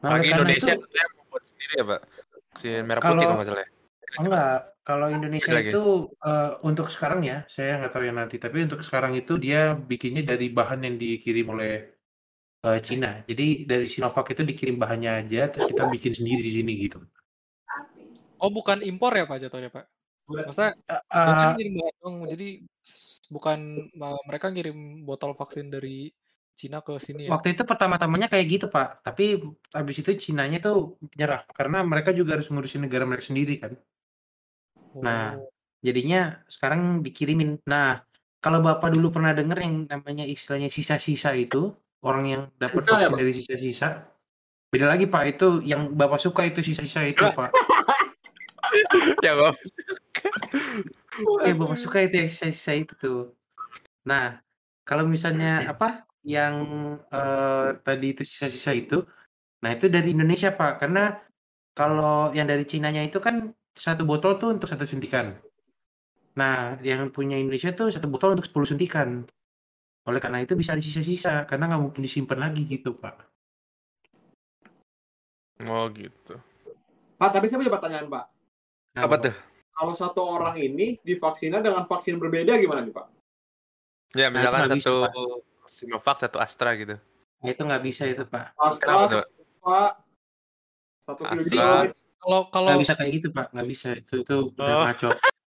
Nah, Lagi karena Indonesia itu, katanya membuat sendiri ya, Pak? Vaksin merah Kalau- putih kalau nggak salah. ya? Oh, enggak, kalau Indonesia lagi? itu eh, untuk sekarang ya, saya nggak tahu yang nanti, tapi untuk sekarang itu dia bikinnya dari bahan yang dikirim oleh eh, Cina. Jadi dari Sinovac itu dikirim bahannya aja, terus kita bikin sendiri di sini gitu. Oh, bukan impor ya, Pak, jatuhnya, Pak? Maksudnya Eh, eh, ngirim dong, jadi s- bukan mereka ngirim botol vaksin dari Cina ke sini ya? waktu itu pertama-tamanya kayak gitu Pak, tapi habis itu Cinanya tuh nyerah karena mereka juga harus ngurusin negara mereka sendiri kan. Nah, Oh. jadinya sekarang dikirimin. Nah, kalau Bapak dulu pernah dengar yang namanya istilahnya sisa-sisa itu, orang yang dapat ya, vaksin Pak? dari sisa-sisa. Beda lagi Pak, itu yang Bapak suka itu sisa-sisa itu Pak. [laughs] ya, Bapak. Eh, Bapak suka itu yang sisa-sisa itu tuh. Nah, kalau misalnya apa yang eh, tadi itu sisa-sisa itu, nah itu dari Indonesia Pak, karena kalau yang dari Cinanya itu kan satu botol tuh untuk satu suntikan. Nah, yang punya Indonesia tuh satu botol untuk 10 suntikan. Oleh karena itu bisa disisa-sisa, karena nggak mungkin disimpan lagi gitu Pak. Oh gitu. Pak, tapi saya punya pertanyaan, Pak. Nah, Apa tuh? Kalau satu orang ini divaksinnya dengan vaksin berbeda gimana nih, Pak? Ya, Nah, misalkan bisa, satu Pak. Sinovac, satu Astra gitu. Nah, itu nggak bisa itu Pak. Astra, Kenapa Pak, satu Astra. Kalau kalau Nggak bisa kayak gitu Pak, nggak bisa. Itu itu udah Oh. ngaco.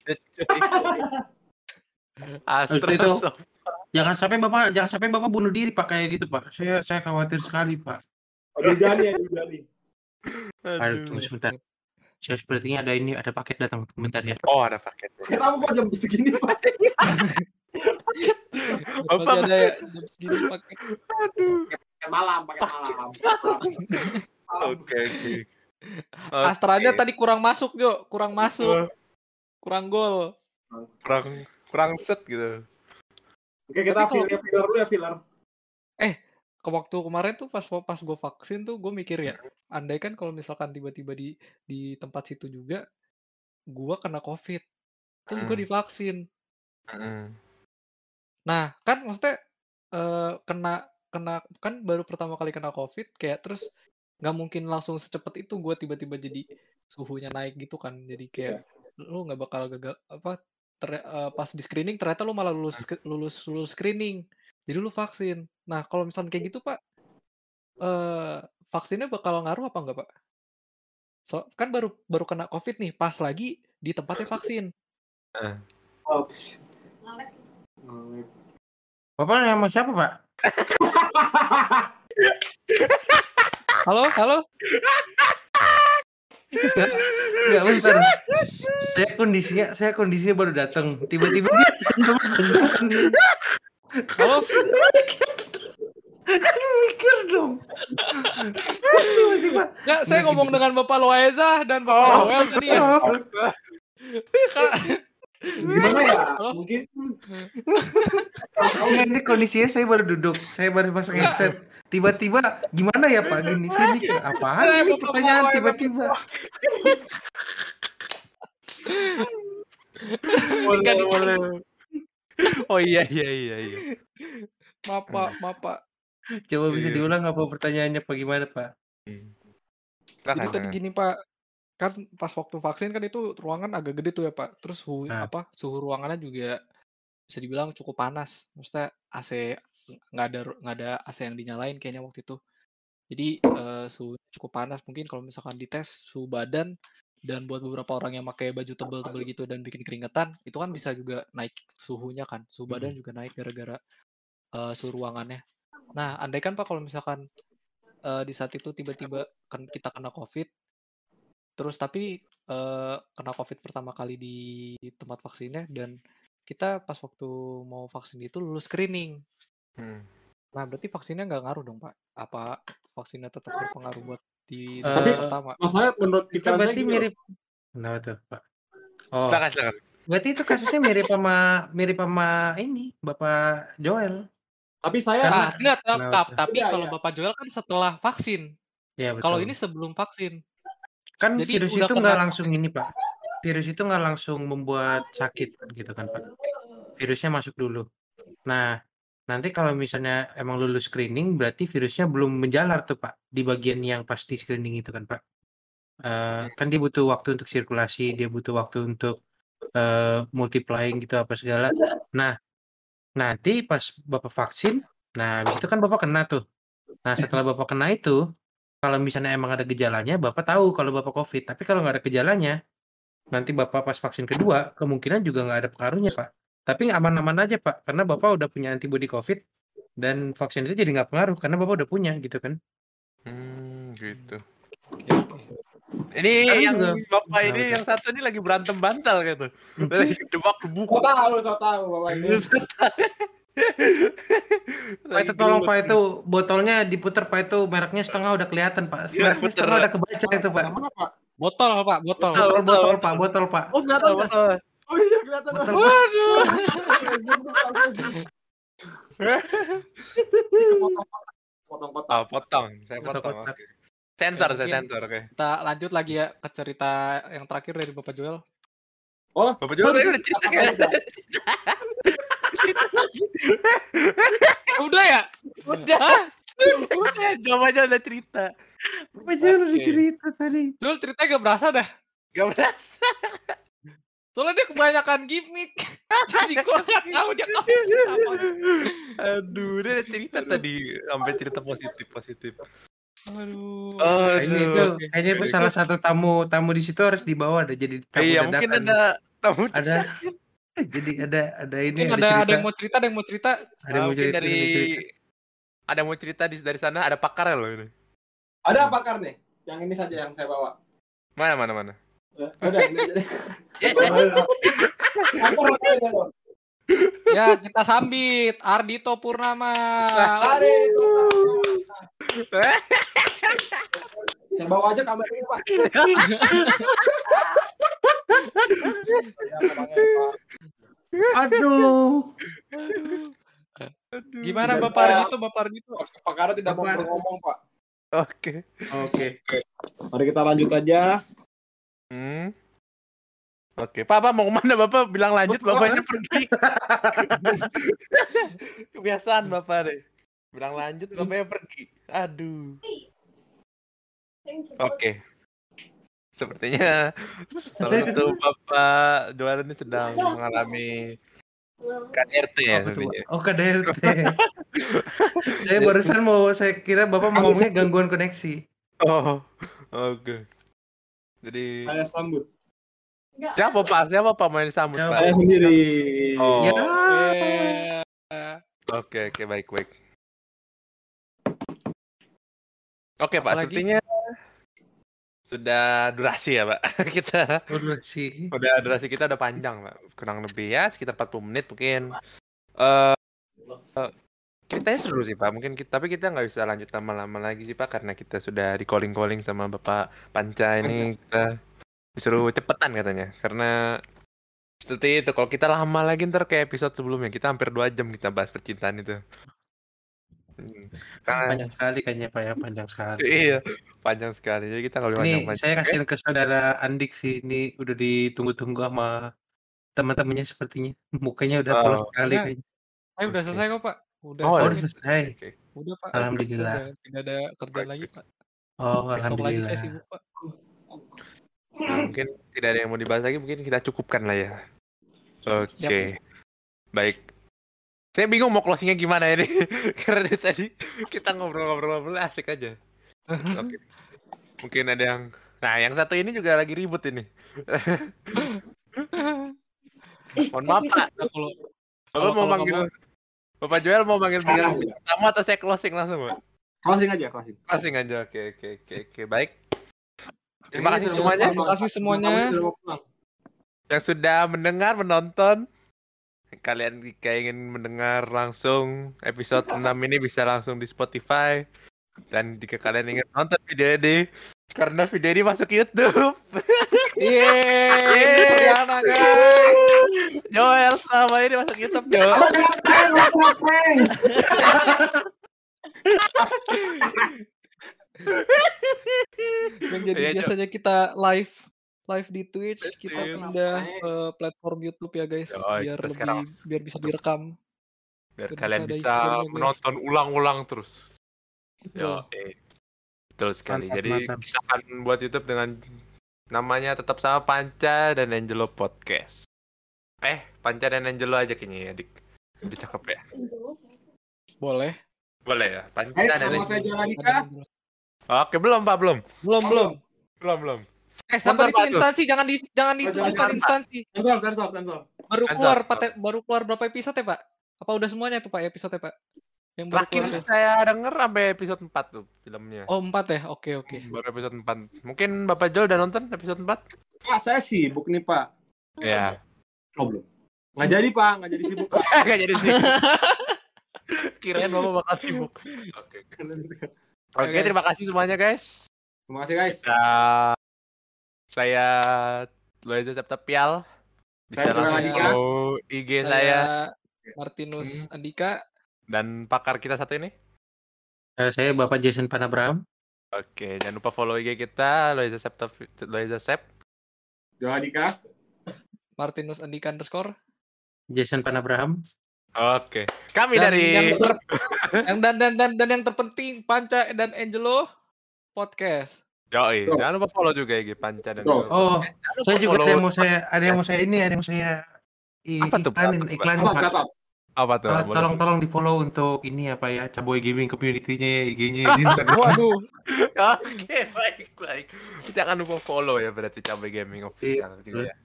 [laughs] Astra, Itu- Jangan sampai Bapak jangan sampai Bapak bunuh diri Pak kayak gitu Pak. Saya saya khawatir sekali Pak. Aduh, Jani, aduh, Jani. Aduh, Aduh. tunggu sebentar. Saya sepertinya ada ini ada paket datang bentar ya. Oh, ada paket. [laughs] Kenapa Pak jam segini, Pak? masih ada ya jam segini pakai Pakai malam, pakai malam. [laughs] Oke, oke. Astranya tadi kurang masuk, Jo. Kurang masuk. Kurang gol. kurang kurang set gitu. Oke, kita filler, filler dulu ya, filler. Ke waktu kemarin tuh pas pas gue vaksin tuh gue mikir ya, andai kan kalau misalkan tiba-tiba di di tempat situ juga gua kena COVID. Terus gue divaksin. Mm. Nah, kan maksudnya eh, kena kena kan baru pertama kali kena COVID kayak terus nggak mungkin langsung secepat itu gue tiba-tiba jadi suhunya naik gitu kan. Jadi kayak lu nggak bakal gagal apa ter- eh, pas di screening ternyata lu malah lulus lulus lulus screening. Jadi lu vaksin. Nah, kalau misalnya kayak gitu, Pak, eh vaksinnya bakal ngaruh apa enggak, Pak? So, kan baru baru kena COVID nih, pas lagi di tempatnya vaksin. Oh, Bapak nama siapa, Pak? Halo, halo. Enggak bentar. saya kondisinya saya kondisinya baru datang. Tiba-tiba dia Halo. kan mikir dong. Tiba-tiba. Enggak, saya ngomong dengan Bapak Loaiza dan Bapak Noel tadi ya. Kak, Gimana ya? Mungkin Enggak, ini kondisinya saya baru duduk. Saya baru pasang headset. Tiba-tiba gimana ya Pak gini? Saya mikir apaan ini pertanyaan tiba-tiba. [laughs] Boleh, boleh. Oh iya iya iya iya. [laughs] maaf Pak, maaf Pak. Coba bisa Iya. diulang apa pertanyaannya Pak gimana Pak? Silakan, Jadi tadi silakan. gini Pak, kan pas waktu vaksin kan itu ruangan agak gede tuh ya Pak. Terus suhu Nah. apa suhu ruangannya juga bisa dibilang cukup panas. Maksudnya AC nggak ada nggak ada AC yang dinyalain kayaknya waktu itu. Jadi eh, suhu cukup panas. Mungkin kalau misalkan dites suhu badan dan buat beberapa orang yang pakai baju tebel-tebel gitu dan bikin keringetan, itu kan bisa juga naik suhunya kan. Suhu badan juga naik gara-gara eh, suhu ruangannya. Nah, andai kan Pak kalau misalkan eh, di saat itu tiba-tiba kan kita kena COVID, terus tapi eh, kena COVID pertama kali di tempat vaksinnya dan kita pas waktu mau vaksin itu lulus screening. Hmm. Nah, berarti vaksinnya nggak ngaruh dong, Pak? Apa vaksinnya tetap berpengaruh buat di Eh, dosis pertama? masalahnya menurut saya berarti mirip Kenapa tuh Pak? Oh, Silakan silakan. berarti itu kasusnya mirip sama mirip sama ini Bapak Joel. Tapi saya Karena- Ah, enggak, tap- Kenapa tap- tuh? tapi Iya, kalau iya. Bapak Joel kan setelah vaksin. Ya betul. Kalau ini sebelum vaksin. kan jadi virus itu kena nggak langsung ini Pak. Virus itu nggak langsung membuat sakit gitu kan Pak. Virusnya masuk dulu. Nah, nanti kalau misalnya emang lulus screening berarti virusnya belum menjalar tuh Pak di bagian yang pasti screening itu kan Pak. Eh, kan dia butuh waktu untuk sirkulasi, dia butuh waktu untuk eh, multiplying gitu apa segala. Nah, nanti pas Bapak vaksin, nah habis itu kan Bapak kena tuh. Nah, setelah Bapak kena itu, kalau misalnya emang ada gejalanya, Bapak tahu kalau Bapak COVID. Tapi kalau nggak ada gejalanya, nanti Bapak pas vaksin kedua, kemungkinan juga nggak ada pengaruhnya, Pak. Tapi aman-aman aja, Pak. Karena Bapak udah punya antibodi COVID, dan vaksin itu jadi nggak pengaruh, karena Bapak udah punya, gitu kan. Hmm, gitu. Ini Sekarang yang juga- bapak ini Kenapa, yang satu ini lagi berantem bantal gitu. Lagi debak debuk. so tahu, so tahu bapak ini. Pak itu tolong Pak itu botolnya diputer Pak itu mereknya setengah udah kelihatan Pak. Iya, Mereknya puter. setengah udah kebaca itu Pak. Mana Pak? Botol, Pak, botol. Botol. Botol botol Pak, botol Pak. Oh kelihatan Betul, nggak? Oh iya kelihatan. Waduh. Potong kotak. Ah, potong, saya Potong. Sensor, Ya, saya sensor, oke. Kita lanjut lagi ya ke cerita yang terakhir dari Bapak Joel. Oh, Bapak sorry. tadi udah cerita kan? [laughs] udah? Ya? Udah. Udah, jawab aja udah cerita. Bapak Joel udah cerita tadi. Joel ceritanya gak berasa dah. Gak berasa. Soalnya dia kebanyakan gimmick. [laughs] Jadi gue gak tahu dia [laughs] apa. Aduh, dia cerita tadi sampai cerita positif positif. Aduh. Kayaknya itu, Aduh. kayaknya itu salah satu tamu tamu di situ harus dibawa ada jadi tamu Iya, mungkin ada tamu ada jadi ada ada ini Mungkin ada, ada, yang mau cerita, ada yang mau cerita. ada yang Ah, mau mungkin cerita, dari ada yang mau cerita. ada yang mau cerita di dari sana ada pakar loh ini. Ada pakar nih. Yang ini saja yang saya bawa. Mana mana mana. Ya, kita sambit Ardito Purnama. Hari itu. Saya bawa aja kamera ini, Pak. aduh Gimana Bapak Pak. Ardito, Bapak Ardito? Pakar tidak mau ngomong, Pak. Oke. oke Mari kita lanjut aja. Hmm. Oke, Pak mau ke mana Bapak? Bilang lanjut, Bapaknya pergi. [laughs] Kebiasaan Bapak deh. Bilang lanjut, Bapaknya pergi. Aduh. Oke. Sepertinya salah satu Bapak Joel ini sedang mengalami KDRT ya. Pak? Oh KDRT. [laughs] saya barusan mau saya kira bapak mau ngomongnya gangguan koneksi. Oh, oke. Jadi Saya sambut. siapa Pak? Siapa Pak main sambut Siapa? Pak? Saya sendiri. Oh, Ya. Oke oke baik baik. Oke Pak, Apalagi? sepertinya sudah durasi ya Pak. [laughs] kita Udah sih. udah durasi kita udah panjang Pak. Kurang lebih ya sekitar 40 menit mungkin. Eh eh, ceritanya seru sih Pak. Mungkin kita, tapi kita nggak bisa lanjut lama-lama lagi sih Pak karena kita sudah di calling calling sama Bapak Panca ini kita disuruh cepetan katanya karena seperti itu kalau kita lama lagi ntar kayak episode sebelumnya kita hampir dua jam kita bahas percintaan itu Hmm. Karena- Panjang sekali kayaknya Pak ya, panjang sekali. [laughs] iya panjang sekali jadi kita boleh Ini panjang-panjang. saya kasihin ke saudara Andik sih. Ini udah ditunggu-tunggu sama teman-temannya sepertinya. Mukanya udah Oh. polos sekali Enggak. kayaknya. Saya udah Oke. selesai kok Pak. Udah Oh, udah selesai. Oke. udah Pak. Alhamdulillah. Tidak ada kerjaan lagi Pak. Oh, Besok lagi alhamdulillah. saya sibuk Pak. Nah, mungkin tidak ada yang mau dibahas lagi mungkin kita cukupkan lah ya oke baik saya bingung mau closingnya gimana ini [laughs] karena dari tadi kita ngobrol-ngobrol asik aja [laughs] oke mungkin ada yang nah yang satu ini juga lagi ribut ini [laughs] mohon maaf pak Nah, kalau Kalau- mau manggil Bapak Joel mau manggil bintang tamu atau saya closing langsung pak? Closing aja, closing. closing aja oke oke oke oke. Baik. Terima kasih semuanya. Terima kasih semuanya. Yang sudah mendengar menonton. Kalian jika ingin mendengar langsung episode 6 ini bisa langsung di Spotify. Dan jika kalian ingin nonton video ini karena video ini masuk YouTube. [laughs] Yeay, Riana guys. Joel selama ini masuk YouTube Joel Yang jadi Iya, Jo. biasanya kita live live di Twitch, kita Betul. pindah ke platform YouTube ya guys, Yoi, biar kita lebih sekarang biar bisa direkam. biar Biar kalian bisa ada bisa menonton ulang-ulang terus Betul. Yo, betul sekali. Mantap, Jadi mantap. kita akan buat YouTube dengan namanya tetap sama Panca dan Angelo Podcast. Eh, Panca dan Angelo aja kayaknya ya, Dik. Lebih cakep ya. Boleh. Boleh ya, Hai, dan sama. Oke, belum Pak, belum. Belum, belum. Belum, belum. Eh, sabar itu instansi, jangan di jangan di itu jangan, bukan Pak. instansi. Sensor, sensor, sensor. Baru keluar Pak. Baru keluar berapa episode ya, Pak? Apa udah semuanya tuh Pak episode Pak? Yang Terakhir saya denger sampai episode 4 tuh filmnya. Oh, 4 ya? Oke, oke. Baru episode 4. Mungkin Bapak Joel udah nonton episode 4? Pak, saya sibuk nih, Pak. Iya. Oh, belum. Nggak jadi, Pak. Nggak jadi sibuk, Pak. [laughs] Gak jadi sih. Kirain Bapak bakal sibuk. Oke. Oke, guys. terima kasih semuanya guys. Terima kasih, guys. Ya, saya Loiza Septapial. Bisa Saya langsung Andika. follow IG saya Martinus Hmm. Andika. dan pakar kita satu ini. Eh, saya Bapak Jason Panabraham. Oke, jangan lupa follow IG kita Loiza Septa Loiza Sep. Jaladika. Martinus Andika underscore. Jason Panabraham. Oke, kami Dan dari yang, [laughs] ter- yang dan, dan dan dan yang terpenting Panca dan Angelo podcast. Yoi, Betul. jangan lupa follow juga IG Panca dan. Oh, lupa saya juga ada yang mau saya ada yang mau saya ini, ada yang mau saya i- Apa tuh, iklanin, Apa iklanin, Stop, Pak. stop. apa tuh? Boleh. tolong tolong di follow untuk ini apa ya Caboy Gaming community-nya ya IG-nya di [laughs] Instagram. Waduh, Oke, baik, baik. Jangan lupa follow ya berarti Cabai Gaming Official juga ya.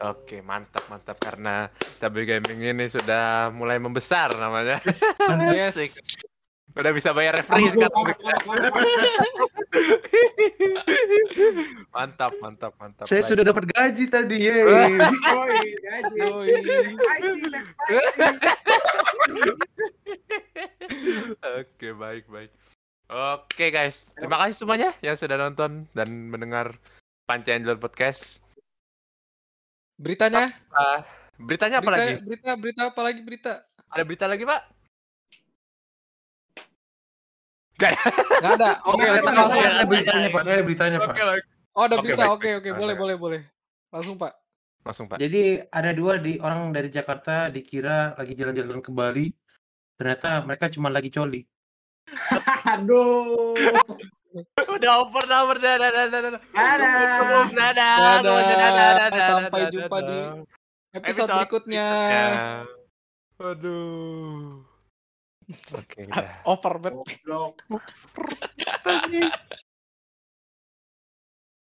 Oke, mantap, mantap. Karena Cabai Gaming ini sudah mulai membesar namanya. yes. [laughs] Udah bisa bayar referee sekarang. [laughs] mantap, mantap, mantap. Saya Baik. sudah dapat gaji tadi, ye. [laughs] Gaji. Oke, baik, baik. Oke, guys. Terima kasih semuanya yang sudah nonton dan mendengar Panca Angel Podcast. Beritanya? Ah, beritanya apa berita, lagi? berita berita apa lagi berita? Ada berita lagi, Pak? Gak Nggak ada. [laughs] Oke, ada, langsung. ada beritanya, Pak. Saya ada beritanya, Pak. Oke, oke. Oh, ada Oke, berita. baik, Oke, oke, boleh, boleh, boleh. Langsung, Pak. Langsung, Pak. Jadi ada dua di orang dari Jakarta dikira lagi jalan-jalan ke Bali. Ternyata mereka cuma lagi coli. [laughs] Aduh. Udah over, udah dadah. Dadah. Dadah, Dadah. semuanya, dadah, dadah, Sampai jumpa di. Episode berikutnya. Aduh. Oke, udah. Over bet.